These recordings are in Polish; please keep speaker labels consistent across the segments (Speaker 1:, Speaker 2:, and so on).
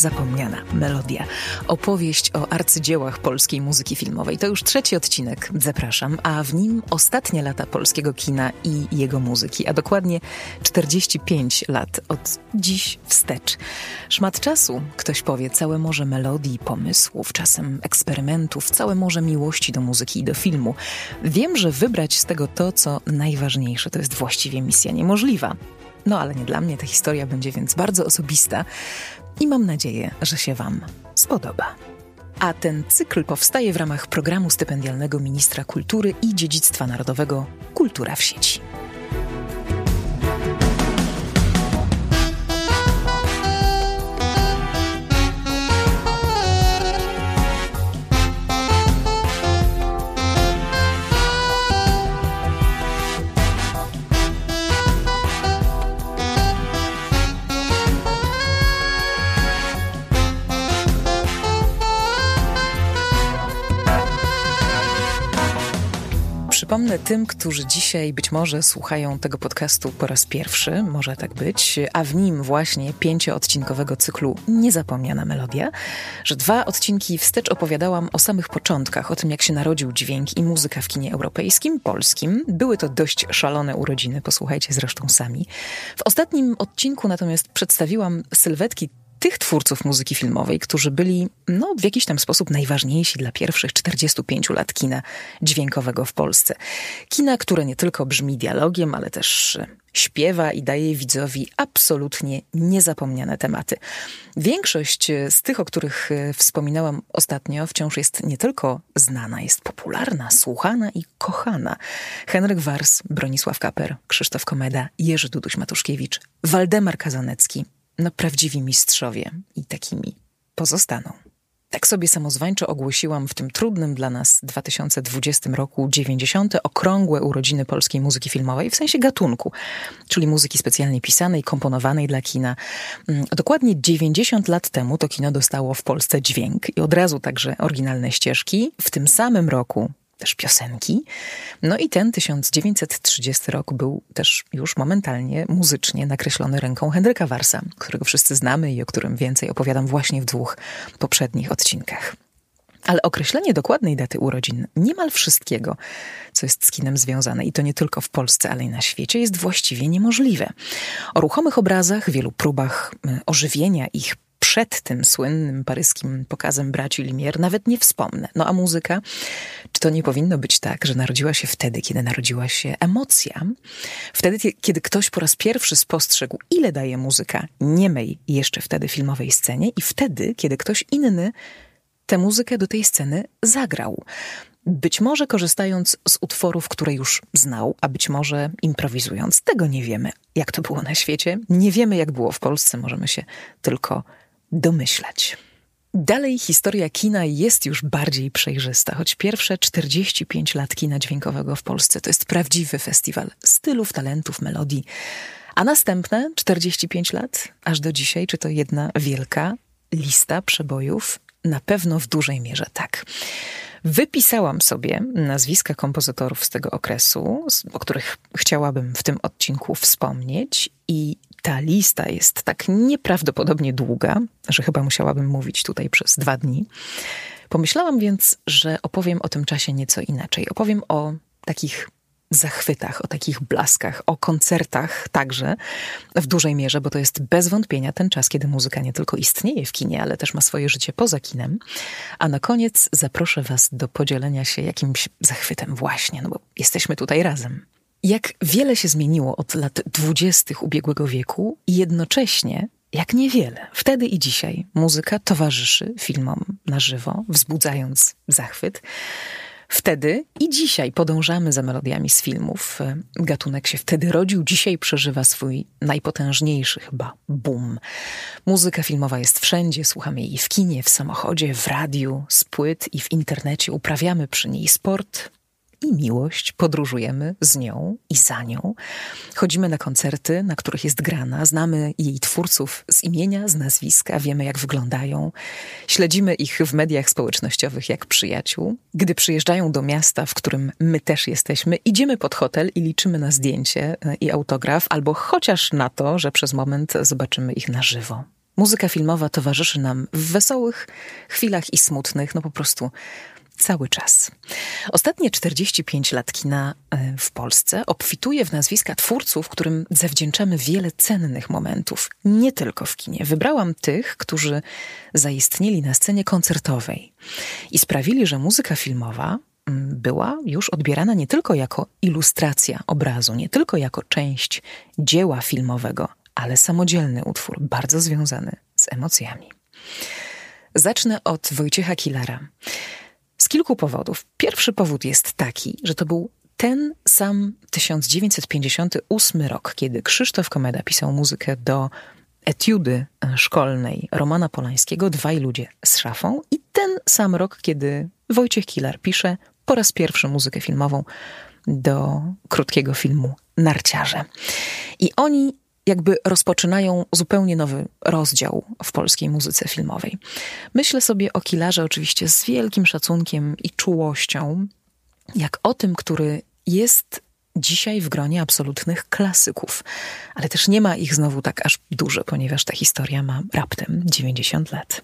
Speaker 1: Niezapomniana melodia. Opowieść o arcydziełach polskiej muzyki filmowej. To już trzeci odcinek, zapraszam, a w nim ostatnie lata polskiego kina i jego muzyki, a dokładnie 45 lat od dziś wstecz. Szmat czasu, ktoś powie, całe morze melodii, pomysłów, czasem eksperymentów, całe morze miłości do muzyki i do filmu. Wiem, że wybrać z tego to, co najważniejsze, to jest właściwie misja niemożliwa. No ale nie dla mnie ta historia będzie więc bardzo osobista i mam nadzieję, że się Wam spodoba. A ten cykl powstaje w ramach programu stypendialnego Ministra Kultury i Dziedzictwa Narodowego Kultura w sieci. Przypomnę tym, którzy dzisiaj być może słuchają tego podcastu po raz pierwszy, może tak być, a w nim właśnie pięcioodcinkowego cyklu Niezapomniana Melodia, że dwa odcinki wstecz opowiadałam o samych początkach, o tym jak się narodził dźwięk i muzyka w kinie europejskim, polskim. Były to dość szalone urodziny, posłuchajcie zresztą sami. W ostatnim odcinku natomiast przedstawiłam sylwetki tych twórców muzyki filmowej, którzy byli no, w jakiś tam sposób najważniejsi dla pierwszych 45 lat kina dźwiękowego w Polsce. Kina, które nie tylko brzmi dialogiem, ale też śpiewa i daje widzowi absolutnie niezapomniane tematy. Większość z tych, o których e, wspominałam ostatnio, wciąż jest nie tylko znana, jest popularna, słuchana i kochana. Henryk Wars, Bronisław Kaper, Krzysztof Komeda, Jerzy Duduś-Matuszkiewicz, Waldemar Kazanecki, no prawdziwi mistrzowie i takimi pozostaną. Tak sobie samozwańczo ogłosiłam w tym trudnym dla nas 2020 roku 90. okrągłe urodziny polskiej muzyki filmowej w sensie gatunku, czyli muzyki specjalnie pisanej, komponowanej dla kina. Mm, dokładnie 90 lat temu to kino dostało w Polsce dźwięk i od razu także oryginalne ścieżki. W tym samym roku też piosenki. No i ten 1930 rok był też już momentalnie muzycznie nakreślony ręką Henryka Warsa, którego wszyscy znamy i o którym więcej opowiadam właśnie w dwóch poprzednich odcinkach. Ale określenie dokładnej daty urodzin niemal wszystkiego, co jest z kinem związane, i to nie tylko w Polsce, ale i na świecie, jest właściwie niemożliwe. O ruchomych obrazach, wielu próbach y, ożywienia ich przed tym słynnym paryskim pokazem braci Limier nawet nie wspomnę. No a muzyka? Czy to nie powinno być tak, że narodziła się wtedy, kiedy narodziła się emocja? Wtedy, kiedy ktoś po raz pierwszy spostrzegł, ile daje muzyka niemej jeszcze wtedy filmowej scenie i wtedy, kiedy ktoś inny tę muzykę do tej sceny zagrał. Być może korzystając z utworów, które już znał, a być może improwizując. Tego nie wiemy, jak to było na świecie. Nie wiemy, jak było w Polsce. Możemy się tylko domyślać. Dalej historia kina jest już bardziej przejrzysta, choć pierwsze 45 lat kina dźwiękowego w Polsce to jest prawdziwy festiwal stylów, talentów, melodii. A następne 45 lat, aż do dzisiaj, czy to jedna wielka lista przebojów? Na pewno w dużej mierze tak. Wypisałam sobie nazwiska kompozytorów z tego okresu, o których chciałabym w tym odcinku wspomnieć, i ta lista jest tak nieprawdopodobnie długa, że chyba musiałabym mówić tutaj przez dwa dni. Pomyślałam więc, że opowiem o tym czasie nieco inaczej. Opowiem o takich zachwytach, o takich blaskach, o koncertach także w dużej mierze, bo to jest bez wątpienia ten czas, kiedy muzyka nie tylko istnieje w kinie, ale też ma swoje życie poza kinem. A na koniec zaproszę Was do podzielenia się jakimś zachwytem właśnie, no bo jesteśmy tutaj razem. Jak wiele się zmieniło od lat dwudziestych ubiegłego wieku i jednocześnie jak niewiele. Wtedy i dzisiaj muzyka towarzyszy filmom na żywo, wzbudzając zachwyt. Wtedy i dzisiaj podążamy za melodiami z filmów. Gatunek się wtedy rodził, dzisiaj przeżywa swój najpotężniejszy chyba boom. Muzyka filmowa jest wszędzie, słuchamy jej w kinie, w samochodzie, w radiu, z płyt i w internecie, uprawiamy przy niej sport, i miłość, podróżujemy z nią i za nią. Chodzimy na koncerty, na których jest grana, znamy jej twórców z imienia, z nazwiska, wiemy jak wyglądają, śledzimy ich w mediach społecznościowych jak przyjaciół. Gdy przyjeżdżają do miasta, w którym my też jesteśmy, idziemy pod hotel i liczymy na zdjęcie e, i autograf, albo chociaż na to, że przez moment zobaczymy ich na żywo. Muzyka filmowa towarzyszy nam w wesołych chwilach i smutnych, no po prostu cały czas. Ostatnie 45 lat kina e, w Polsce obfituje w nazwiska twórców, którym zawdzięczamy wiele cennych momentów. Nie tylko w kinie. Wybrałam tych, którzy zaistnieli na scenie koncertowej i sprawili, że muzyka filmowa mm, była już odbierana nie tylko jako ilustracja obrazu, nie tylko jako część dzieła filmowego, ale samodzielny utwór, bardzo związany z emocjami. Zacznę od Wojciecha Kilara. Kilku powodów. Pierwszy powód jest taki, że to był ten sam 1958 rok, kiedy Krzysztof Komeda pisał muzykę do etiudy szkolnej Romana Polańskiego Dwaj ludzie z szafą i ten sam rok, kiedy Wojciech Kilar pisze po raz pierwszy muzykę filmową do krótkiego filmu Narciarze. I oni jakby rozpoczynają zupełnie nowy rozdział w polskiej muzyce filmowej. Myślę sobie o Kilarze oczywiście z wielkim szacunkiem i czułością, jak o tym, który jest dzisiaj w gronie absolutnych klasyków, ale też nie ma ich znowu tak aż dużo, ponieważ ta historia ma raptem 90 lat.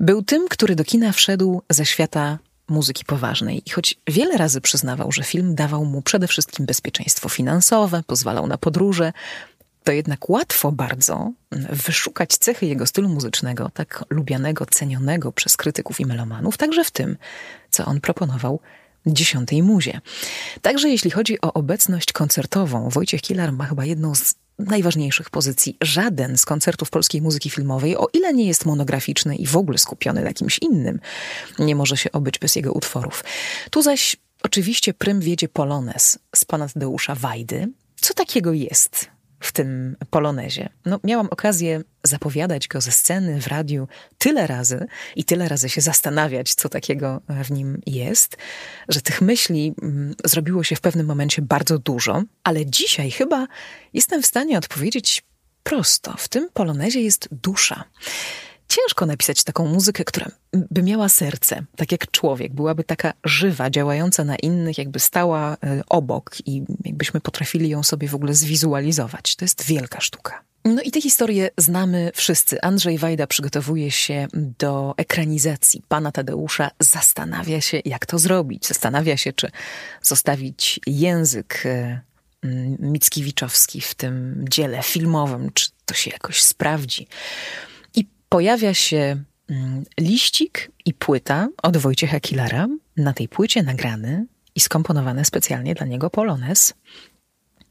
Speaker 1: Był tym, który do kina wszedł ze świata muzyki poważnej i choć wiele razy przyznawał, że film dawał mu przede wszystkim bezpieczeństwo finansowe, pozwalał na podróże, to jednak łatwo bardzo wyszukać cechy jego stylu muzycznego, tak lubianego, cenionego przez krytyków i melomanów, także w tym, co on proponował dziesiątej muzie. Także jeśli chodzi o obecność koncertową, Wojciech Kilar ma chyba jedną z najważniejszych pozycji. Żaden z koncertów polskiej muzyki filmowej, o ile nie jest monograficzny i w ogóle skupiony na kimś innym, nie może się obyć bez jego utworów. Tu zaś oczywiście prym wiedzie Polones z pana Tadeusza Wajdy. Co takiego jest w tym polonezie. No, miałam okazję zapowiadać go ze sceny w radiu tyle razy i tyle razy się zastanawiać, co takiego w nim jest, że tych myśli mm, zrobiło się w pewnym momencie bardzo dużo, ale dzisiaj chyba jestem w stanie odpowiedzieć prosto. W tym polonezie jest dusza ciężko napisać taką muzykę, która by miała serce, tak jak człowiek, byłaby taka żywa, działająca na innych, jakby stała e, obok i jakbyśmy potrafili ją sobie w ogóle zwizualizować. To jest wielka sztuka. No i tę historię znamy wszyscy. Andrzej Wajda przygotowuje się do ekranizacji pana Tadeusza, zastanawia się, jak to zrobić. Zastanawia się, czy zostawić język e, Mickiewiczowski w tym dziele filmowym, czy to się jakoś sprawdzi pojawia się mm, liścik i płyta od Wojciecha Kilara. Na tej płycie nagrany i skomponowany specjalnie dla niego Polones.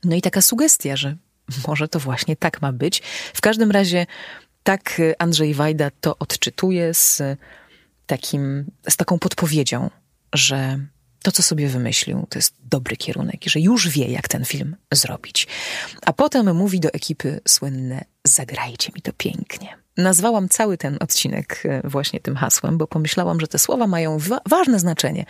Speaker 1: No i taka sugestia, że może to właśnie tak ma być. W każdym razie tak Andrzej Wajda to odczytuje z, takim, z taką podpowiedzią, że to, co sobie wymyślił, to jest dobry kierunek i że już wie, jak ten film zrobić. A potem mówi do ekipy słynne: Zagrajcie mi to pięknie. Nazwałam cały ten odcinek e, właśnie tym hasłem, bo pomyślałam, że te słowa mają wa ważne znaczenie.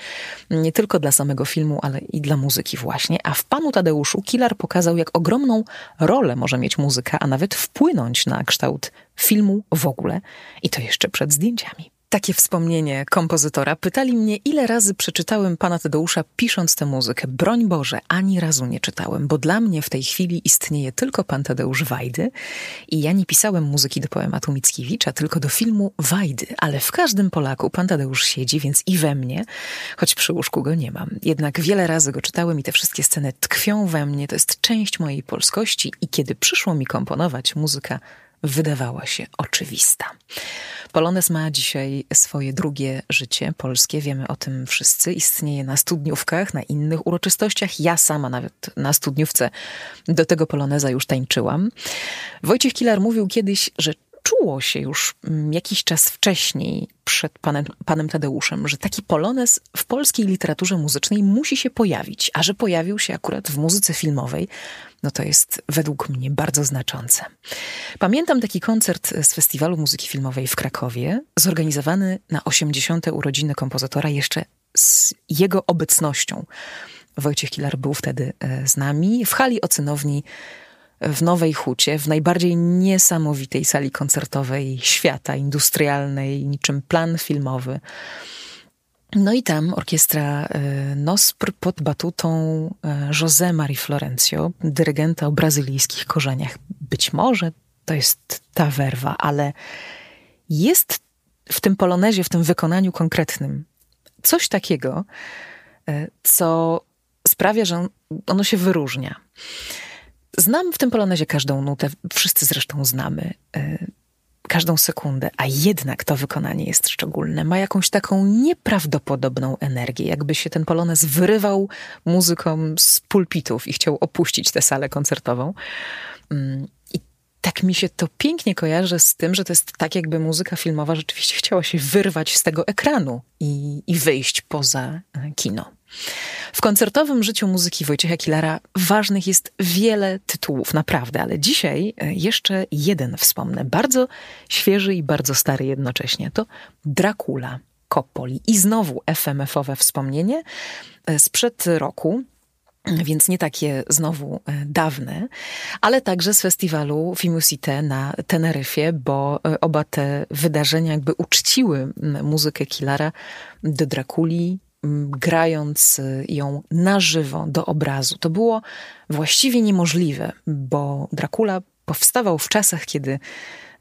Speaker 1: Nie tylko dla samego filmu, ale i dla muzyki właśnie. A w Panu Tadeuszu Kilar pokazał, jak ogromną rolę może mieć muzyka, a nawet wpłynąć na kształt filmu w ogóle. I to jeszcze przed zdjęciami. Takie wspomnienie kompozytora. Pytali mnie, ile razy przeczytałem pana Tadeusza pisząc tę muzykę. Broń Boże, ani razu nie czytałem, bo dla mnie w tej chwili istnieje tylko pan Tadeusz Wajdy i ja nie pisałem muzyki do poematu Mickiewicza, tylko do filmu Wajdy, ale w każdym Polaku pan Tadeusz siedzi, więc i we mnie, choć przy łóżku go nie mam. Jednak wiele razy go czytałem i te wszystkie sceny tkwią we mnie, to jest część mojej polskości i kiedy przyszło mi komponować, muzyka wydawała się oczywista. Polones ma dzisiaj swoje drugie życie polskie, wiemy o tym wszyscy. Istnieje na studniówkach, na innych uroczystościach. Ja sama nawet na studniówce do tego poloneza już tańczyłam. Wojciech Kilar mówił kiedyś, że czuło się już mm, jakiś czas wcześniej przed panem, panem Tadeuszem, że taki polonez w polskiej literaturze muzycznej musi się pojawić, a że pojawił się akurat w muzyce filmowej, no to jest według mnie bardzo znaczące. Pamiętam taki koncert z Festiwalu Muzyki Filmowej w Krakowie, zorganizowany na 80. urodziny kompozytora jeszcze z jego obecnością. Wojciech Kilar był wtedy e, z nami w hali ocynowni w Nowej Hucie, w najbardziej niesamowitej sali koncertowej świata, industrialnej, niczym plan filmowy. No i tam orkiestra e, Nospr pod batutą e, José Marie Florencio, dyrygenta o brazylijskich korzeniach. Być może to jest ta werwa, ale jest w tym polonezie, w tym wykonaniu konkretnym coś takiego, e, co sprawia, że ono się wyróżnia. Znam w tym polonezie każdą nutę, wszyscy zresztą znamy każdą sekundę, a jednak to wykonanie jest szczególne. Ma jakąś taką nieprawdopodobną energię, jakby się ten polonez wyrywał muzykom z pulpitów i chciał opuścić tę salę koncertową. Mm, I tak mi się to pięknie kojarzy z tym, że to jest tak, jakby muzyka filmowa rzeczywiście chciała się wyrwać z tego ekranu i, i wyjść poza e, kino. W koncertowym życiu muzyki Wojciecha Kilara ważnych jest wiele tytułów, naprawdę, ale dzisiaj e, jeszcze jeden wspomnę, bardzo świeży i bardzo stary jednocześnie. To Dracula Coppoli. I znowu FMF-owe wspomnienie e, sprzed roku, więc nie takie znowu e, dawne, ale także z festiwalu Fimusite na Teneryfie, bo oba te wydarzenia jakby uczciły muzykę Kilara do Drakuli, grając y, ją na żywo do obrazu. To było właściwie niemożliwe, bo Dracula powstawał w czasach, kiedy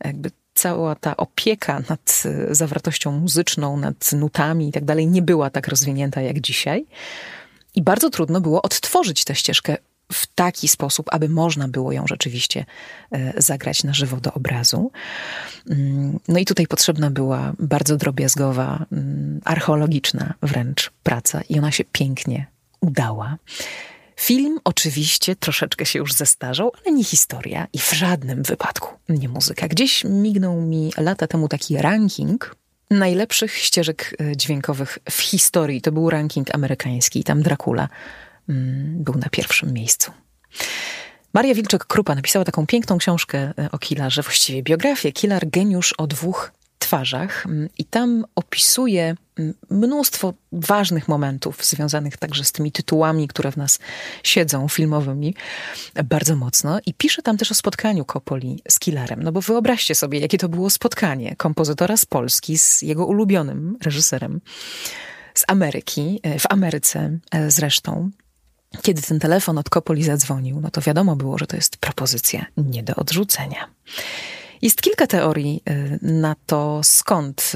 Speaker 1: jakby cała ta opieka nad y, zawartością muzyczną, nad nutami i tak dalej nie była tak rozwinięta jak dzisiaj. I bardzo trudno było odtworzyć tę ścieżkę w taki sposób, aby można było ją rzeczywiście e, zagrać na żywo do obrazu. Mm, no i tutaj potrzebna była bardzo drobiazgowa, mm, archeologiczna wręcz praca i ona się pięknie udała. Film oczywiście troszeczkę się już zestarzał, ale nie historia i w żadnym wypadku nie muzyka. Gdzieś mignął mi lata temu taki ranking najlepszych ścieżek e, dźwiękowych w historii. To był ranking amerykański, tam Dracula był na pierwszym miejscu. Maria Wilczek-Krupa napisała taką piękną książkę e, o Killarze, właściwie biografię Killar Geniusz o dwóch twarzach mm, i tam opisuje mm, mnóstwo ważnych momentów związanych także z tymi tytułami, które w nas siedzą filmowymi bardzo mocno i pisze tam też o spotkaniu Kopoli z Killarem. No bo wyobraźcie sobie, jakie to było spotkanie kompozytora z Polski z jego ulubionym reżyserem z Ameryki, e, w Ameryce e, zresztą. Kiedy ten telefon od Kopoli zadzwonił, no to wiadomo było, że to jest propozycja nie do odrzucenia. Jest kilka teorii y, na to, skąd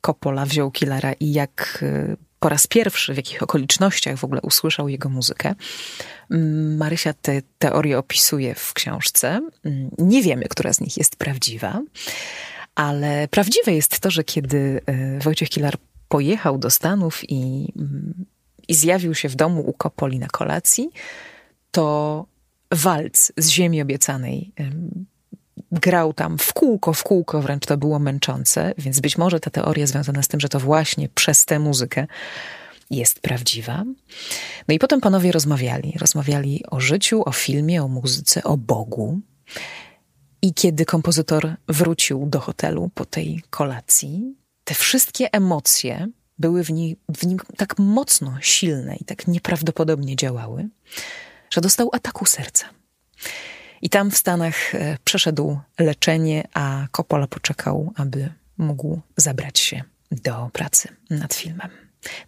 Speaker 1: Coppola y, wziął Killera i jak y, po raz pierwszy, w jakich okolicznościach w ogóle usłyszał jego muzykę. Mm, Marysia te teorie opisuje w książce. Mm, nie wiemy, która z nich jest prawdziwa, ale prawdziwe jest to, że kiedy Wojciech Kilar pojechał do Stanów i mm, i zjawił się w domu u Kopoli na kolacji, to walc z ziemi obiecanej grał tam w kółko, w kółko, wręcz to było męczące, więc być może ta teoria związana z tym, że to właśnie przez tę muzykę jest prawdziwa. No i potem panowie rozmawiali. Rozmawiali o życiu, o filmie, o muzyce, o Bogu. I kiedy kompozytor wrócił do hotelu po tej kolacji, te wszystkie emocje, były w, nim w nim tak mocno silne i tak nieprawdopodobnie działały, że dostał ataku serca. I tam w Stanach e, przeszedł leczenie, a Coppola poczekał, aby mógł zabrać się do pracy nad filmem.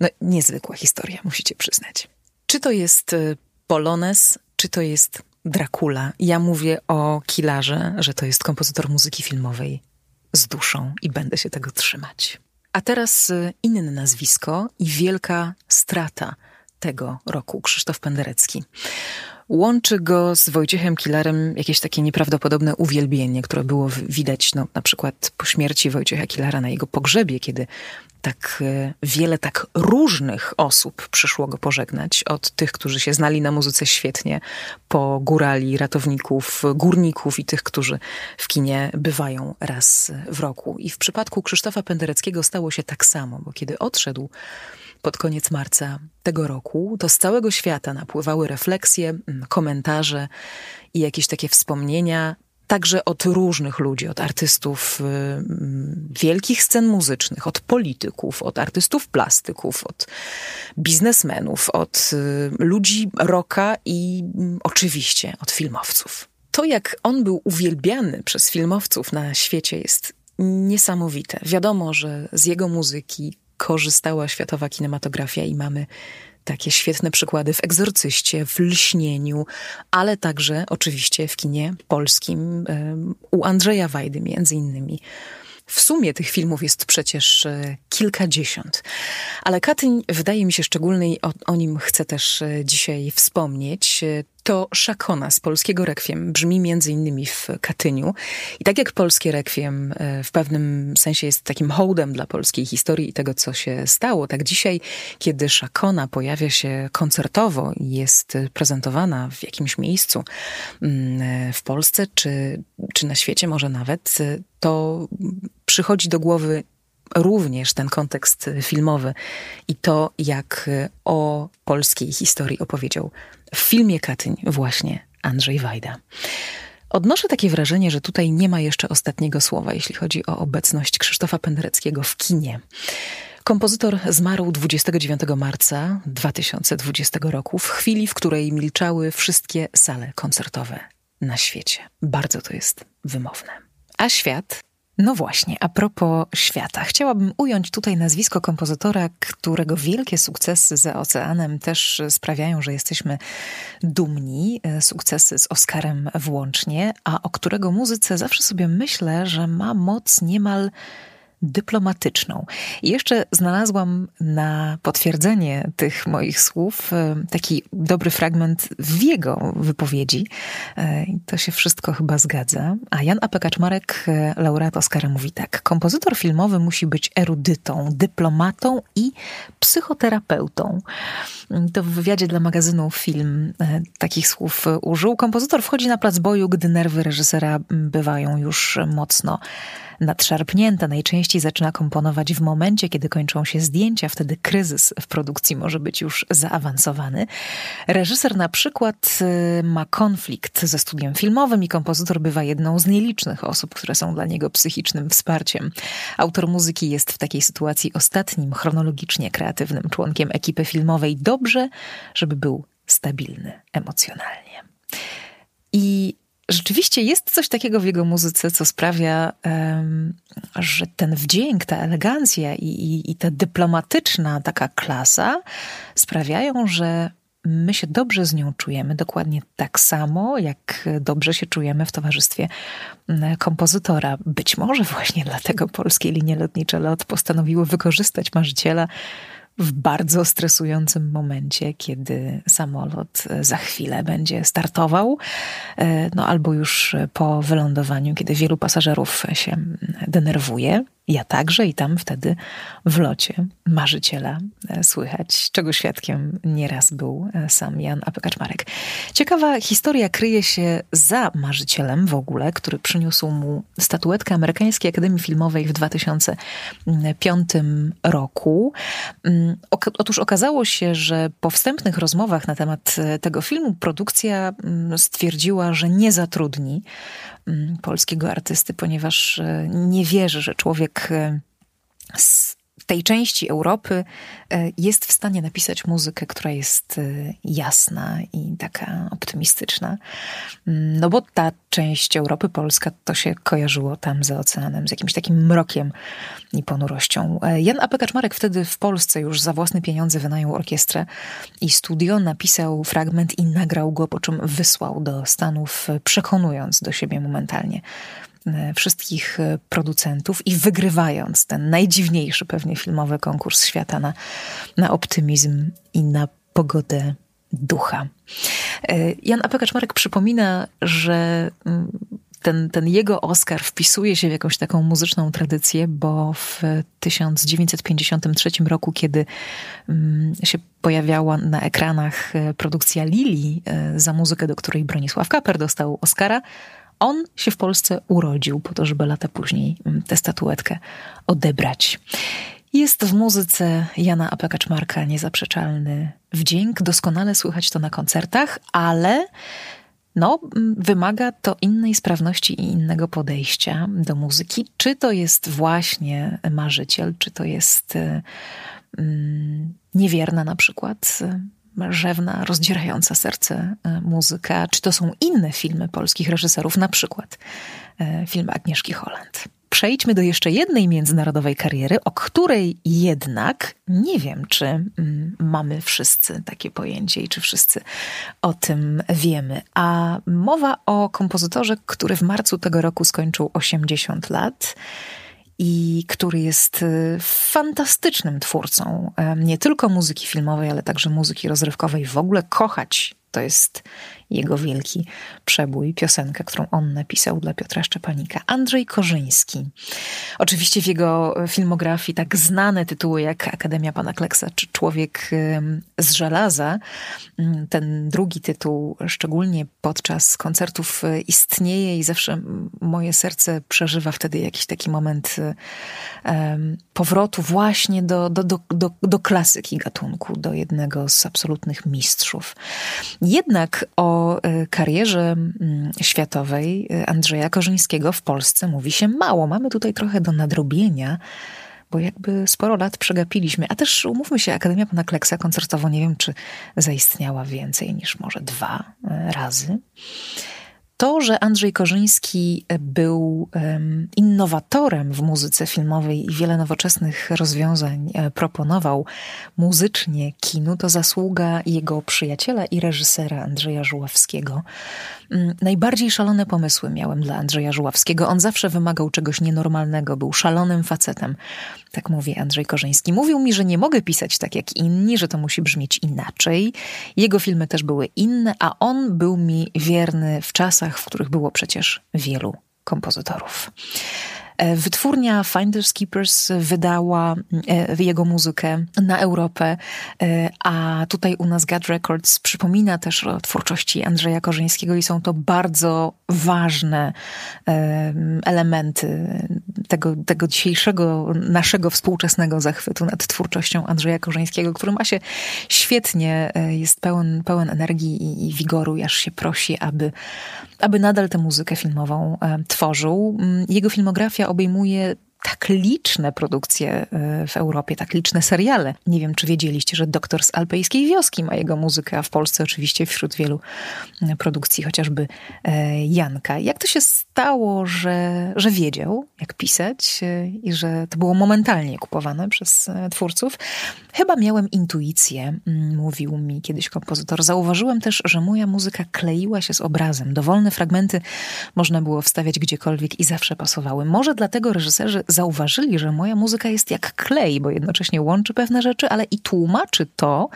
Speaker 1: No, niezwykła historia, musicie przyznać. Czy to jest e, Polones, czy to jest Dracula? Ja mówię o Kilarze, że to jest kompozytor muzyki filmowej z duszą i będę się tego trzymać. A teraz y, inne nazwisko i wielka strata tego roku Krzysztof Penderecki. Łączy go z Wojciechem Killarem jakieś takie nieprawdopodobne uwielbienie, które było widać no, na przykład po śmierci Wojciecha Killara na jego pogrzebie, kiedy tak e, wiele tak różnych osób przyszło go pożegnać. Od tych, którzy się znali na muzyce świetnie, po górali, ratowników, górników i tych, którzy w kinie bywają raz w roku. I w przypadku Krzysztofa Pendereckiego stało się tak samo, bo kiedy odszedł pod koniec marca tego roku, to z całego świata napływały refleksje, mm, komentarze i jakieś takie wspomnienia, także od różnych ludzi, od artystów y, mm, wielkich scen muzycznych, od polityków, od artystów plastyków, od biznesmenów, od y, ludzi rocka i mm, oczywiście od filmowców. To, jak on był uwielbiany przez filmowców na świecie, jest niesamowite. Wiadomo, że z jego muzyki korzystała światowa kinematografia i mamy takie świetne przykłady w Egzorcyście, w Lśnieniu, ale także oczywiście w kinie polskim u Andrzeja Wajdy między innymi. W sumie tych filmów jest przecież e, kilkadziesiąt, ale Katyń wydaje mi się szczególny i o, o nim chcę też e, dzisiaj wspomnieć. E, to Szakona z polskiego rekwiem brzmi między innymi w Katyniu. I tak jak polskie rekwiem w pewnym sensie jest takim hołdem dla polskiej historii i tego, co się stało, tak dzisiaj, kiedy Szakona pojawia się koncertowo i jest prezentowana w jakimś miejscu mm, w Polsce czy, czy na świecie może nawet, to przychodzi do głowy również ten kontekst filmowy i to, jak o polskiej historii opowiedział w filmie Katyń właśnie Andrzej Wajda. Odnoszę takie wrażenie, że tutaj nie ma jeszcze ostatniego słowa, jeśli chodzi o obecność Krzysztofa Pendereckiego w kinie. Kompozytor zmarł 29 marca 2020 roku, w chwili, w której milczały wszystkie sale koncertowe na świecie. Bardzo to jest wymowne. A świat no właśnie, a propos świata. Chciałabym ująć tutaj nazwisko kompozytora, którego wielkie sukcesy za oceanem też sprawiają, że jesteśmy dumni. E, sukcesy z Oscarem włącznie, a o którego muzyce zawsze sobie myślę, że ma moc niemal dyplomatyczną. I jeszcze znalazłam na potwierdzenie tych moich słów e, taki dobry fragment w jego wypowiedzi. E, to się wszystko chyba zgadza. A Jan A.P. Kaczmarek, e, laureat Oscara, mówi tak. Kompozytor filmowy musi być erudytą, dyplomatą i psychoterapeutą. To w wywiadzie dla magazynu Film takich słów użył. Kompozytor wchodzi na plac boju, gdy nerwy reżysera bywają już mocno nadszarpnięta. Najczęściej zaczyna komponować w momencie, kiedy kończą się zdjęcia, wtedy kryzys w produkcji może być już zaawansowany. Reżyser na przykład y, ma konflikt ze studiem filmowym i kompozytor bywa jedną z nielicznych osób, które są dla niego psychicznym wsparciem. Autor muzyki jest w takiej sytuacji ostatnim chronologicznie kreatywnym członkiem ekipy filmowej. Dobrze, żeby był stabilny emocjonalnie. I rzeczywiście jest coś takiego w jego muzyce, co sprawia, że ten wdzięk, ta elegancja i, i, i ta dyplomatyczna taka klasa sprawiają, że my się dobrze z nią czujemy, dokładnie tak samo, jak dobrze się czujemy w towarzystwie kompozytora. Być może właśnie dlatego polskie linie lotnicze LOT postanowiły wykorzystać marzyciela w bardzo stresującym momencie, kiedy samolot e, za chwilę będzie startował, e, no albo już po wylądowaniu, kiedy wielu pasażerów się denerwuje. Ja także i tam wtedy w locie marzyciela e, słychać, czego świadkiem nieraz był e, sam Jan Apekaczmarek. Ciekawa historia kryje się za marzycielem w ogóle, który przyniósł mu statuetkę Amerykańskiej Akademii Filmowej w 2005 roku. Mm, otóż okazało się, że po wstępnych rozmowach na temat e, tego filmu produkcja mm, stwierdziła, że nie zatrudni polskiego artysty, ponieważ e, nie wierzy, że człowiek e, z tej części Europy e, jest w stanie napisać muzykę, która jest e, jasna i taka optymistyczna. Mm, no bo ta część Europy, Polska, to się kojarzyło tam za oceanem z jakimś takim mrokiem i ponurością. E, Jan A.P. Kaczmarek wtedy w Polsce już za własne pieniądze wynajął orkiestrę i studio, napisał fragment i nagrał go, po czym wysłał do Stanów, przekonując do siebie momentalnie wszystkich e, producentów i wygrywając ten najdziwniejszy pewnie filmowy konkurs świata na, na optymizm i na pogodę ducha. E, Jan A.P. Kaczmarek przypomina, że mm, ten, ten jego Oscar wpisuje się w jakąś taką muzyczną tradycję, bo w 1953 roku, kiedy mm, się pojawiała na ekranach produkcja Lili za muzykę, do której Bronisław Kaper dostał Oscara, on się w Polsce urodził po to, żeby lata później mm, tę statuetkę odebrać. Jest w muzyce Jana Apekaczmarka niezaprzeczalny wdzięk. Doskonale słychać to na koncertach, ale no, mm, wymaga to innej sprawności i innego podejścia do muzyki. Czy to jest właśnie marzyciel, czy to jest mm, niewierna na przykład rzewna, rozdzierająca serce e, muzyka, czy to są inne filmy polskich reżyserów, na przykład e, film Agnieszki Holland. przejdźmy do jeszcze jednej międzynarodowej kariery, o której jednak nie wiem, czy mm, mamy wszyscy takie pojęcie i czy wszyscy o tym wiemy. A mowa o kompozytorze, który w marcu tego roku skończył 80 lat i który jest y, fantastycznym twórcą nie tylko muzyki filmowej, ale także muzyki rozrywkowej. W ogóle kochać to jest jego wielki przebój, piosenkę, którą on napisał dla Piotra Szczepanika. Andrzej Korzyński. Oczywiście w jego filmografii tak znane tytuły jak Akademia Pana Kleksa czy Człowiek z żelaza. Mm, ten drugi tytuł szczególnie podczas koncertów y, istnieje i zawsze moje serce przeżywa wtedy jakiś taki moment um, powrotu właśnie do, do, do, do, do klasyki gatunku, do jednego z absolutnych mistrzów. Jednak o e, karierze mm, światowej e, Andrzeja Korzyńskiego w Polsce mówi się mało. Mamy tutaj trochę do nadrobienia bo jakby sporo lat przegapiliśmy. A też umówmy się, Akademia Pana Kleksa koncertowo nie wiem, czy zaistniała więcej niż może dwa e, razy. To, że Andrzej Korzyński był innowatorem w muzyce filmowej i wiele nowoczesnych rozwiązań e, proponował muzycznie kinu, to zasługa jego przyjaciela i reżysera Andrzeja Żuławskiego. Mm, najbardziej szalone pomysły miałem dla Andrzeja Żuławskiego. On zawsze wymagał czegoś nienormalnego, był szalonym facetem. Tak mówi Andrzej Korzyński. Mówił mi, że nie mogę pisać tak jak inni, że to musi brzmieć inaczej. Jego filmy też były inne, a on był mi wierny w czasach, w których było przecież wielu kompozytorów. E, wytwórnia Finders Keepers wydała e, jego muzykę na Europę, e, a tutaj u nas God Records przypomina też o twórczości Andrzeja Korzyńskiego i są to bardzo ważne elementy tego, tego dzisiejszego naszego współczesnego zachwytu nad twórczością Andrzeja Korzyńskiego, który ma się świetnie, jest pełen, pełen energii i, i wigoru, aż się prosi, aby, aby nadal tę muzykę filmową tworzył. Mm, jego filmografia obejmuje tak liczne produkcje e, w Europie, tak liczne seriale. Nie wiem, czy wiedzieliście, że Doktor z Alpejskiej Wioski ma jego muzykę, a w Polsce oczywiście wśród wielu e, produkcji chociażby e, Janka. Jak to się stało, że, że wiedział, jak pisać i że to było momentalnie kupowane przez twórców? Chyba miałem intuicję, mm, mówił mi kiedyś kompozytor. Zauważyłem też, że moja muzyka kleiła się z obrazem. Dowolne fragmenty można było wstawiać gdziekolwiek i zawsze pasowały. Może dlatego reżyserzy zauważyli, że moja muzyka jest jak klej, bo jednocześnie łączy pewne rzeczy, ale i tłumaczy to,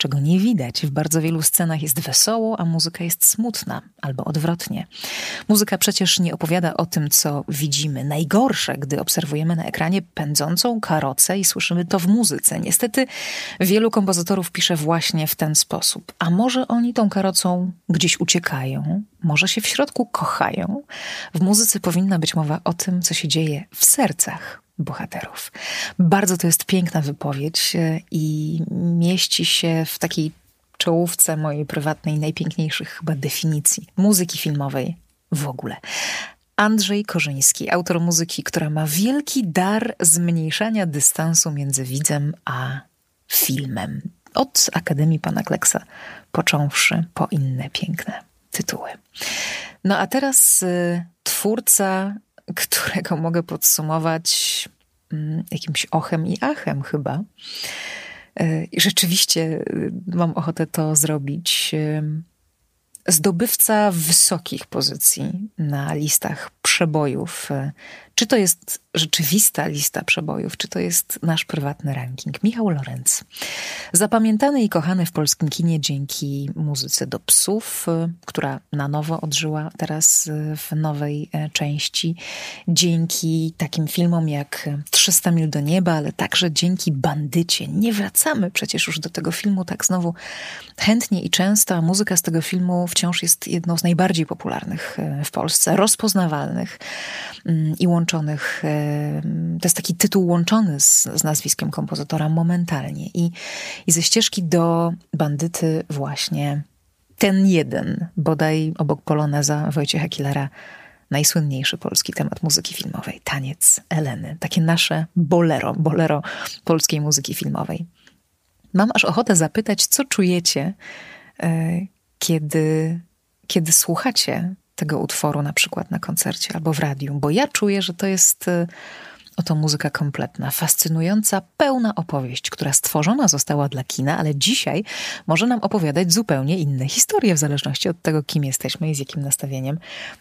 Speaker 1: czego nie widać. W bardzo wielu scenach jest wesoło, a muzyka jest smutna, albo odwrotnie. Muzyka przecież nie opowiada o tym, co widzimy. Najgorsze, gdy obserwujemy na ekranie pędzącą karocę i słyszymy to w muzyce. Niestety wielu kompozytorów pisze właśnie w ten sposób. A może oni tą karocą gdzieś uciekają, może się w środku kochają. W muzyce powinna być mowa o tym, co się dzieje w sercach bohaterów. Bardzo to jest piękna wypowiedź e, i mieści się w takiej czołówce mojej prywatnej, najpiękniejszych chyba definicji muzyki filmowej w ogóle. Andrzej Korzyński, autor muzyki, która ma wielki dar zmniejszania dystansu między widzem a filmem. Od Akademii Pana Kleksa począwszy po inne piękne tytuły. No a teraz y, twórca którego mogę podsumować mm, jakimś ochem i achem chyba. E, I rzeczywiście y, mam ochotę to zrobić. Zdobywca wysokich pozycji na listach przebojów y, czy to jest rzeczywista lista przebojów, czy to jest nasz prywatny ranking? Michał Lorenz. Zapamiętany i kochany w polskim kinie dzięki muzyce do psów, która na nowo odżyła teraz w nowej e, części. Dzięki takim filmom jak 300 mil do nieba, ale także dzięki Bandycie. Nie wracamy przecież już do tego filmu tak znowu chętnie i często, a muzyka z tego filmu wciąż jest jedną z najbardziej popularnych e, w Polsce, rozpoznawalnych mm, i łączących łączonych, to jest taki tytuł łączony z, z nazwiskiem kompozytora momentalnie. I, I ze ścieżki do bandyty właśnie ten jeden, bodaj obok Poloneza Wojciecha Killera, najsłynniejszy polski temat muzyki filmowej, taniec Eleny. Takie nasze bolero, bolero polskiej muzyki filmowej. Mam aż ochotę zapytać, co czujecie, e, kiedy, kiedy słuchacie tego utworu na przykład na koncercie albo w radiu, bo ja czuję, że to jest y, oto muzyka kompletna, fascynująca, pełna opowieść, która stworzona została dla kina, ale dzisiaj może nam opowiadać zupełnie inne historie, w zależności od tego, kim jesteśmy i z jakim nastawieniem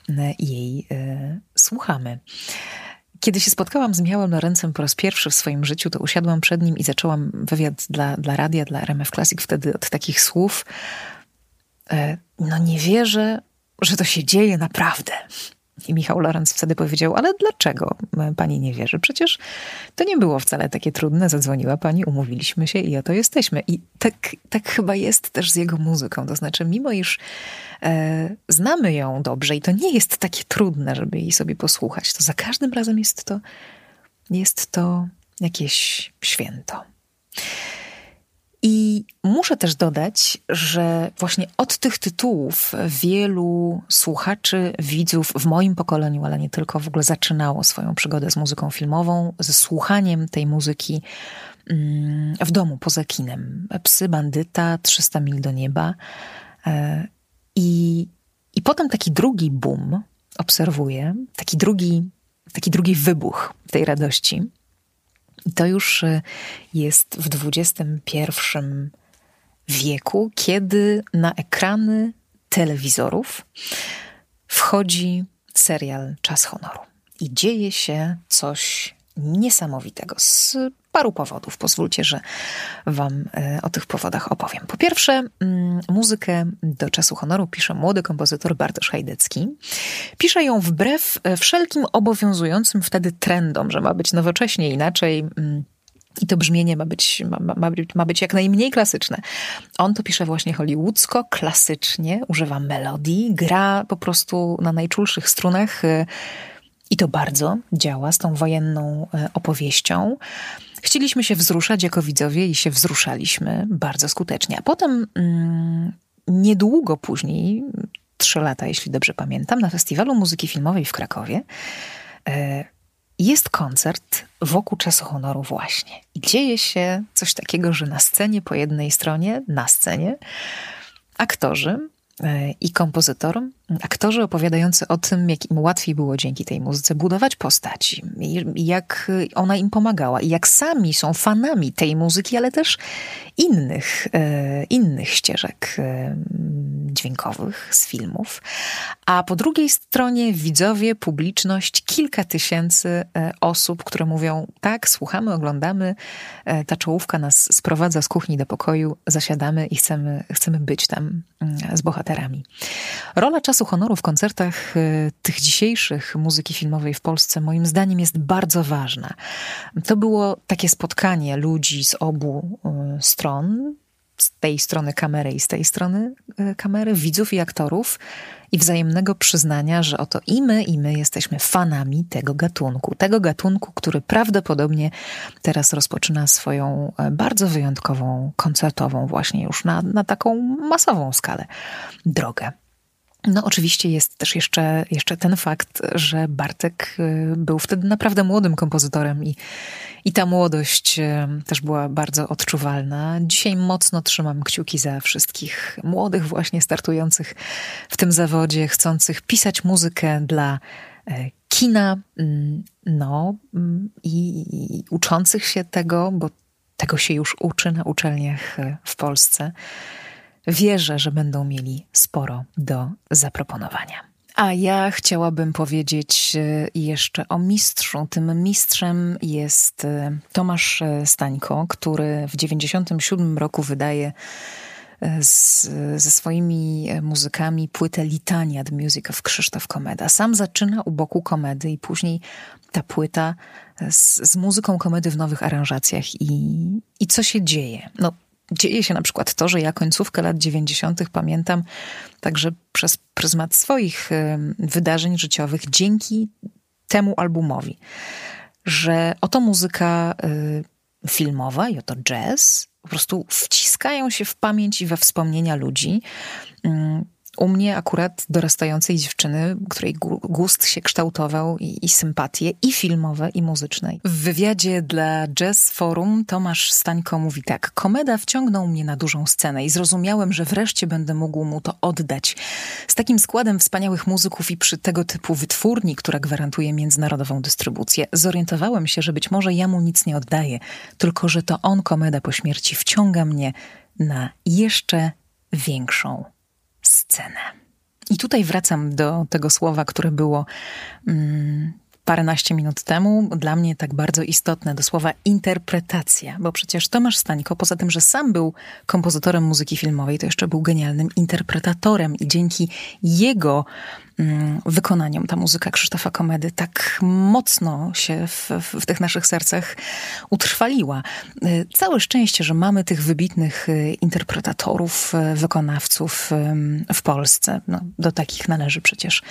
Speaker 1: y, jej y, słuchamy. Kiedy się spotkałam z Miałem Lorencem po raz pierwszy w swoim życiu, to usiadłam przed nim i zaczęłam wywiad dla, dla radia, dla RMF Classic wtedy od takich słów. E, no nie wierzę, że to się dzieje naprawdę. I Michał Lorenz wtedy powiedział, ale dlaczego pani nie wierzy? Przecież to nie było wcale takie trudne. Zadzwoniła pani, umówiliśmy się i oto jesteśmy. I tak, tak chyba jest też z jego muzyką. To znaczy, mimo iż e, znamy ją dobrze i to nie jest takie trudne, żeby jej sobie posłuchać, to za każdym razem jest to, jest to jakieś święto. I muszę też dodać, że właśnie od tych tytułów wielu słuchaczy, widzów w moim pokoleniu, ale nie tylko, w ogóle zaczynało swoją przygodę z muzyką filmową, ze słuchaniem tej muzyki mm, w domu, poza kinem. Psy, bandyta, 300 mil do nieba. E, I, i potem taki drugi boom obserwuję, taki drugi, taki drugi wybuch tej radości i to już e, jest w XXI wieku, kiedy na ekrany telewizorów wchodzi serial Czas Honoru. I dzieje się coś niesamowitego z paru powodów. Pozwólcie, że Wam e, o tych powodach opowiem. Po pierwsze, mm, muzykę do czasu honoru pisze młody kompozytor Bartosz Hajdecki. Pisze ją wbrew e, wszelkim obowiązującym wtedy trendom, że ma być nowocześnie inaczej. Mm, I to brzmienie ma być, ma, ma, ma być jak najmniej klasyczne. On to pisze właśnie hollywoodzko, klasycznie, używa melodii, gra po prostu na najczulszych strunach e, i to bardzo działa z tą wojenną opowieścią. Chcieliśmy się wzruszać jako widzowie i się wzruszaliśmy bardzo skutecznie. A potem mm, niedługo później, trzy lata, jeśli dobrze pamiętam, na Festiwalu Muzyki Filmowej w Krakowie e, jest koncert wokół czasu honoru właśnie. I dzieje się coś takiego, że na scenie po jednej stronie, na scenie, aktorzy E, i kompozytor, aktorzy opowiadający o tym, jak im łatwiej było dzięki tej muzyce budować postaci, jak ona im pomagała i jak sami są fanami tej muzyki, ale też innych, e, innych ścieżek e, dźwiękowych z filmów. A po drugiej stronie widzowie, publiczność, kilka tysięcy osób, które mówią: tak, słuchamy, oglądamy, ta czołówka nas sprowadza z kuchni do pokoju, zasiadamy i chcemy, chcemy być tam mm, z bohaterami. Rola czasu honoru w koncertach y, tych dzisiejszych muzyki filmowej w Polsce moim zdaniem jest bardzo ważna. To było takie spotkanie ludzi z obu y, stron, z tej strony kamery i z tej strony y, kamery, widzów i aktorów i wzajemnego przyznania, że oto i my, i my jesteśmy fanami tego gatunku. Tego gatunku, który prawdopodobnie teraz rozpoczyna swoją e, bardzo wyjątkową, koncertową, właśnie już na, na taką masową skalę drogę. No, oczywiście jest też jeszcze, jeszcze ten fakt, że Bartek y, był wtedy naprawdę młodym kompozytorem i, i ta młodość y, też była bardzo odczuwalna. Dzisiaj mocno trzymam kciuki za wszystkich młodych, właśnie startujących w tym zawodzie, chcących pisać muzykę dla e, kina, mm, no mm, i, i uczących się tego, bo tego się już uczy na uczelniach e, w Polsce wierzę, że będą mieli sporo do zaproponowania. A ja chciałabym powiedzieć e, jeszcze o mistrzu. Tym mistrzem jest e, Tomasz e, Stańko, który w 97 roku wydaje z, ze swoimi muzykami płytę Litania The Music of Krzysztof Komeda. Sam zaczyna u boku komedy i później ta płyta z, z muzyką komedy w nowych aranżacjach i, i co się dzieje? No, dzieje się na przykład to, że ja końcówkę lat 90. pamiętam także przez pryzmat swoich wydarzeń życiowych dzięki temu albumowi, że oto muzyka y, filmowa i oto jazz po prostu wciskają się w pamięć i we wspomnienia ludzi u mnie akurat dorastającej dziewczyny, której gust się kształtował i, i sympatie, i filmowe, i muzyczne. W wywiadzie dla Jazz Forum Tomasz Stańko mówi tak. Komeda wciągnął mnie na dużą scenę i zrozumiałem, że wreszcie będę mógł mu to oddać. Z takim składem wspaniałych muzyków i przy tego typu wytwórni, która gwarantuje międzynarodową dystrybucję, zorientowałem się, że być może ja mu nic nie oddaję, tylko że to on, komeda po śmierci, wciąga mnie na jeszcze większą scenę. I tutaj wracam do tego słowa, które było mm, paręnaście minut temu, dla mnie tak bardzo istotne, do słowa interpretacja, bo przecież Tomasz Stańko, poza tym, że sam był kompozytorem muzyki filmowej, to jeszcze był genialnym interpretatorem i dzięki jego mm, wykonaniom ta muzyka Krzysztofa Komedy tak mocno się w, w, tych naszych sercach utrwaliła. Y, całe szczęście, że mamy tych wybitnych y, interpretatorów, y, wykonawców w Polsce. No, do takich należy przecież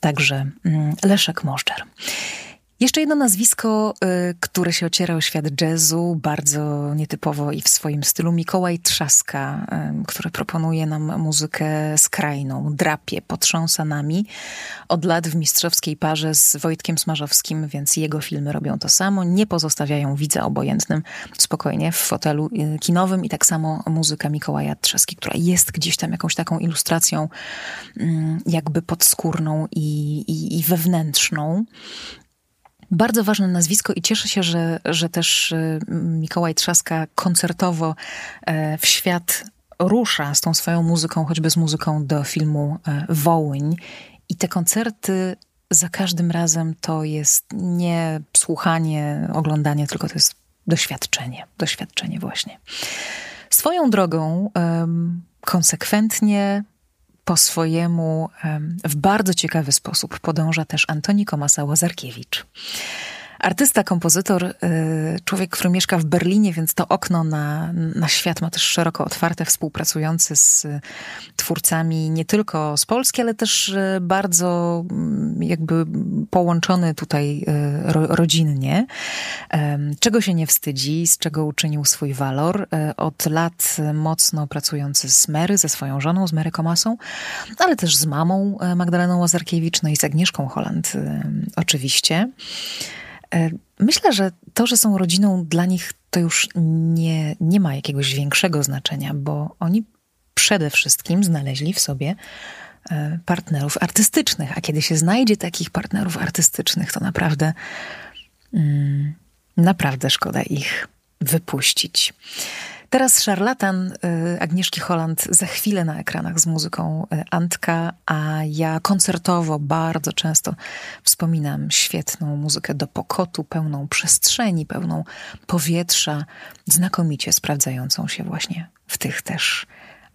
Speaker 1: także mm, Leszek Możdżer. Jeszcze jedno nazwisko, y, które się ociera o świat jazzu, bardzo nietypowo i w swoim stylu. Mikołaj Trzaska, y, który proponuje nam muzykę skrajną, drapie, potrząsa nami. Od lat w mistrzowskiej parze z Wojtkiem Smarzowskim, więc jego filmy robią to samo. Nie pozostawiają widza obojętnym spokojnie w fotelu y, kinowym i tak samo muzyka Mikołaja Trzaski, która jest gdzieś tam jakąś taką ilustracją jakby podskórną i, i, i wewnętrzną. Bardzo ważne nazwisko i cieszę się, że, że też y, Mikołaj Trzaska koncertowo e, w świat rusza z tą swoją muzyką, choćby z muzyką do filmu e, Wołyń. I te koncerty za każdym razem to jest nie słuchanie, oglądanie, tylko to jest doświadczenie. Doświadczenie właśnie. Swoją drogą konsekwentnie po swojemu w bardzo ciekawy sposób podąża też Antoni Komasa-Łazarkiewicz. Artysta, kompozytor, y, człowiek, który mieszka w Berlinie, więc to okno na, na świat ma też szeroko otwarte, współpracujący z twórcami nie tylko z Polski, ale też y, bardzo mm, jakby połączony tutaj y, rodzinnie. Czego się nie wstydzi, z czego uczynił swój walor. Od lat mocno pracujący z Mary, ze swoją żoną, z Mary Komasą, ale też z mamą Magdaleną Łazarkiewicz, no i z Agnieszką Holland oczywiście. E, myślę, że to, że są rodziną, dla nich to już nie, nie ma jakiegoś większego znaczenia, bo oni przede wszystkim znaleźli w sobie e, partnerów artystycznych. A kiedy się znajdzie takich partnerów artystycznych, to naprawdę, mm, naprawdę szkoda ich wypuścić. Teraz szarlatan y, Agnieszki Holland za chwilę na ekranach z muzyką y, Antka, a ja koncertowo bardzo często wspominam świetną muzykę do pokotu, pełną przestrzeni, pełną powietrza, znakomicie sprawdzającą się właśnie w tych też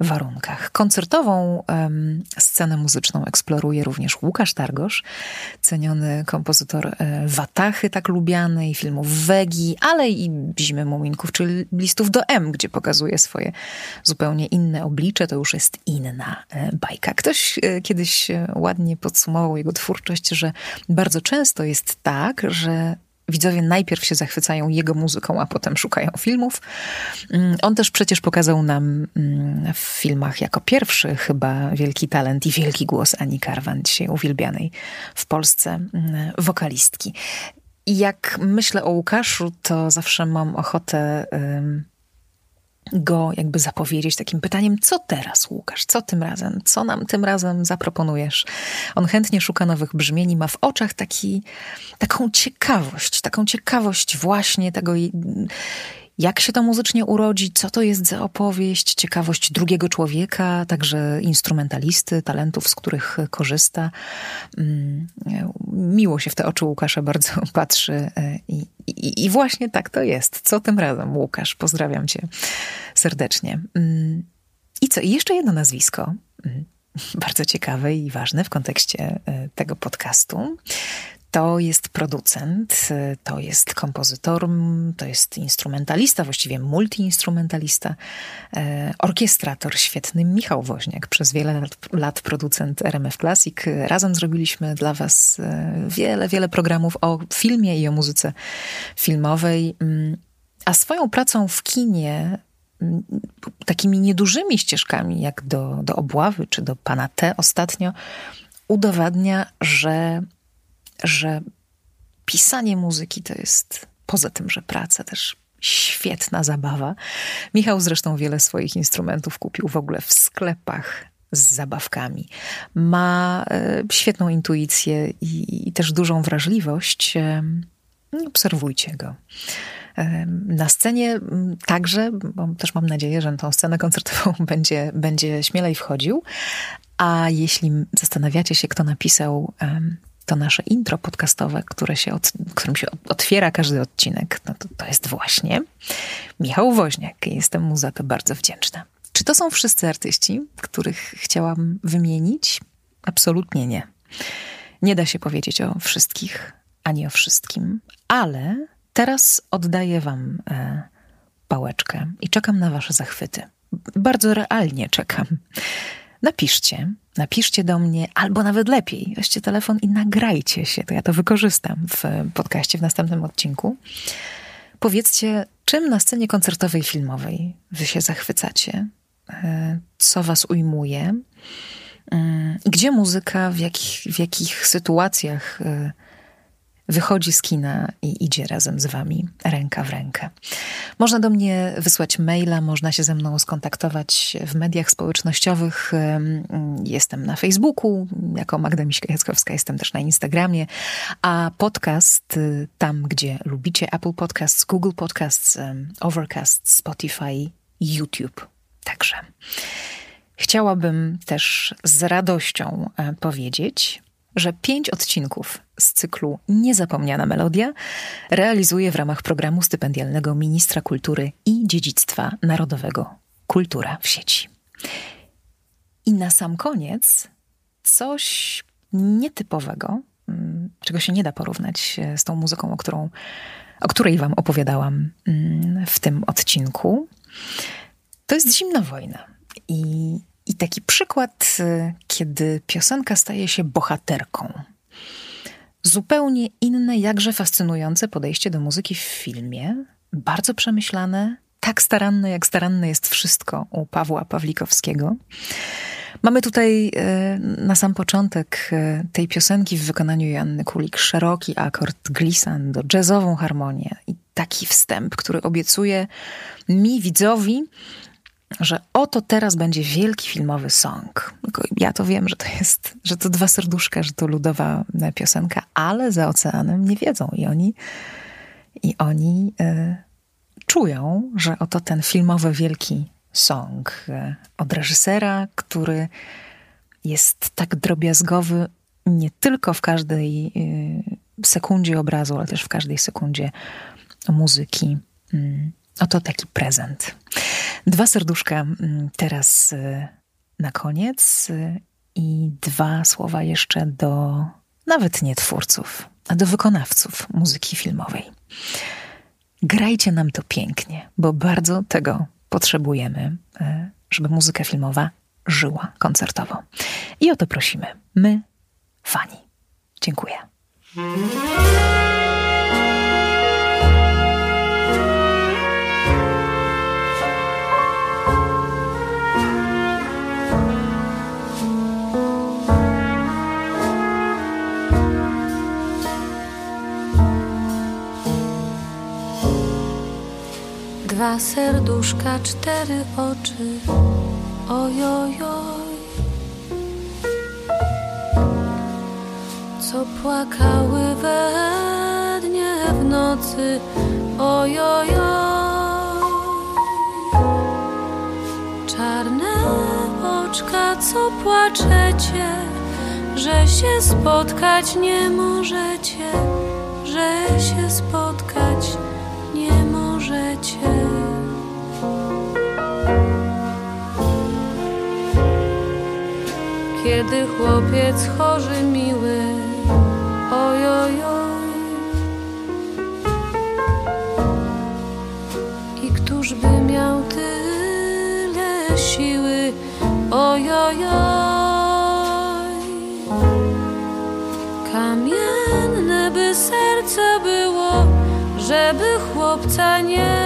Speaker 1: warunkach. Koncertową um, scenę muzyczną eksploruje również Łukasz Targosz, ceniony kompozytor e, Watachy, tak lubiany, i filmów Wegi, ale i Zimy Muminków, czy listów do M, gdzie pokazuje swoje zupełnie inne oblicze. To już jest inna e, bajka. Ktoś e, kiedyś ładnie podsumował jego twórczość, że bardzo często jest tak, że widzowie najpierw się zachwycają jego muzyką, a potem szukają filmów. Mm, on też przecież pokazał nam mm, w filmach jako pierwszy chyba wielki talent i wielki głos Ani Karwan, dzisiaj uwielbianej w Polsce mm, wokalistki. Jak myślę o Łukaszu, to zawsze mam ochotę go jakby zapowiedzieć takim pytaniem, co teraz, Łukasz, co tym razem, co nam tym razem zaproponujesz? On chętnie szuka nowych brzmień i ma w oczach taki, taką ciekawość, taką ciekawość właśnie tego, jak się to muzycznie urodzi, co to jest za opowieść, ciekawość drugiego człowieka, także instrumentalisty, talentów, z których korzysta. Mm, miło się w te oczy Łukasza bardzo patrzy e, i, i, i właśnie tak to jest. Co tym razem, Łukasz? Pozdrawiam cię serdecznie. Mm, I co? I jeszcze jedno nazwisko mm, bardzo ciekawe i ważne w kontekście e, tego podcastu. To jest producent, to jest kompozytor, to jest instrumentalista, właściwie multiinstrumentalista, e, orkiestrator świetny Michał Woźniak, przez wiele lat, producent RMF Classic. Razem zrobiliśmy dla Was e, wiele, wiele programów o filmie i o muzyce filmowej. Mm, a swoją pracą w kinie mm, takimi niedużymi ścieżkami, jak do, do obławy czy do pana T ostatnio, udowadnia, że że pisanie muzyki to jest, poza tym, że praca też świetna zabawa. Michał zresztą wiele swoich instrumentów kupił w ogóle w sklepach z zabawkami. Ma e, świetną intuicję i, i też dużą wrażliwość. E, obserwujcie go. E, na scenie także, bo też mam nadzieję, że na tą scenę koncertową będzie, będzie śmielej wchodził. A jeśli zastanawiacie się, kto napisał to nasze intro podcastowe, które się od, którym się otwiera każdy odcinek, no to, to jest właśnie Michał Woźniak. Jestem mu za to bardzo wdzięczna. Czy to są wszyscy artyści, których chciałam wymienić? Absolutnie nie. Nie da się powiedzieć o wszystkich, ani o wszystkim, ale teraz oddaję Wam e, pałeczkę i czekam na Wasze zachwyty. Bardzo realnie czekam. Napiszcie, napiszcie do mnie, albo nawet lepiej, weźcie telefon i nagrajcie się. To ja to wykorzystam w podcaście w następnym odcinku. Powiedzcie, czym na scenie koncertowej, filmowej wy się zachwycacie, e, co was ujmuje, mm, gdzie muzyka, w jakich, w jakich sytuacjach e, wychodzi z kina i idzie razem z wami ręka w rękę. Można do mnie wysłać maila, można się ze mną skontaktować w mediach społecznościowych. Jestem na Facebooku jako Magda Miśka-Jackowska, jestem też na Instagramie, a podcast y, tam, gdzie lubicie Apple Podcasts, Google Podcasts, Overcast, Spotify, YouTube. Także chciałabym też z radością e, powiedzieć, że pięć odcinków z cyklu Niezapomniana Melodia realizuje w ramach programu stypendialnego Ministra Kultury i Dziedzictwa Narodowego Kultura w sieci. I na sam koniec coś nietypowego, mm, czego się nie da porównać e, z tą muzyką, o, którą, o której Wam opowiadałam mm, w tym odcinku. To jest Zimna Wojna. I i taki przykład, y, kiedy piosenka staje się bohaterką. Zupełnie inne, jakże fascynujące podejście do muzyki w filmie, bardzo przemyślane, tak staranne, jak staranne jest wszystko u Pawła Pawlikowskiego. Mamy tutaj y, na sam początek y, tej piosenki w wykonaniu Joanny Kulik szeroki akord glissando, jazzową harmonię i taki wstęp, który obiecuje mi, widzowi, że oto teraz będzie wielki filmowy song. Ja to wiem, że to jest, że to dwa serduszka, że to ludowa piosenka, ale za oceanem nie wiedzą i oni, i oni y, czują, że oto ten filmowy wielki song y, od reżysera, który jest tak drobiazgowy nie tylko w każdej sekundzie obrazu, ale też w każdej sekundzie muzyki. Mm. Oto taki prezent. Dwa serduszka mm, teraz y, na koniec y, i dwa słowa jeszcze do nawet nie twórców, a do wykonawców muzyki filmowej. Grajcie nam to pięknie, bo bardzo tego potrzebujemy, y, żeby muzyka filmowa żyła koncertowo. I o to prosimy. My, fani. Dziękuję.
Speaker 2: Dwa serduszka, cztery oczy, ojojoj. Co płakały we dnie w nocy, ojojoj. Czarne oczka, co płaczecie, że się spotkać nie możecie, że się spotkać Kiedy chłopiec chorzy miły, ojojoj. I któż by miał tyle siły, ojojoj. Kamienne by serce było, żeby chłopca nie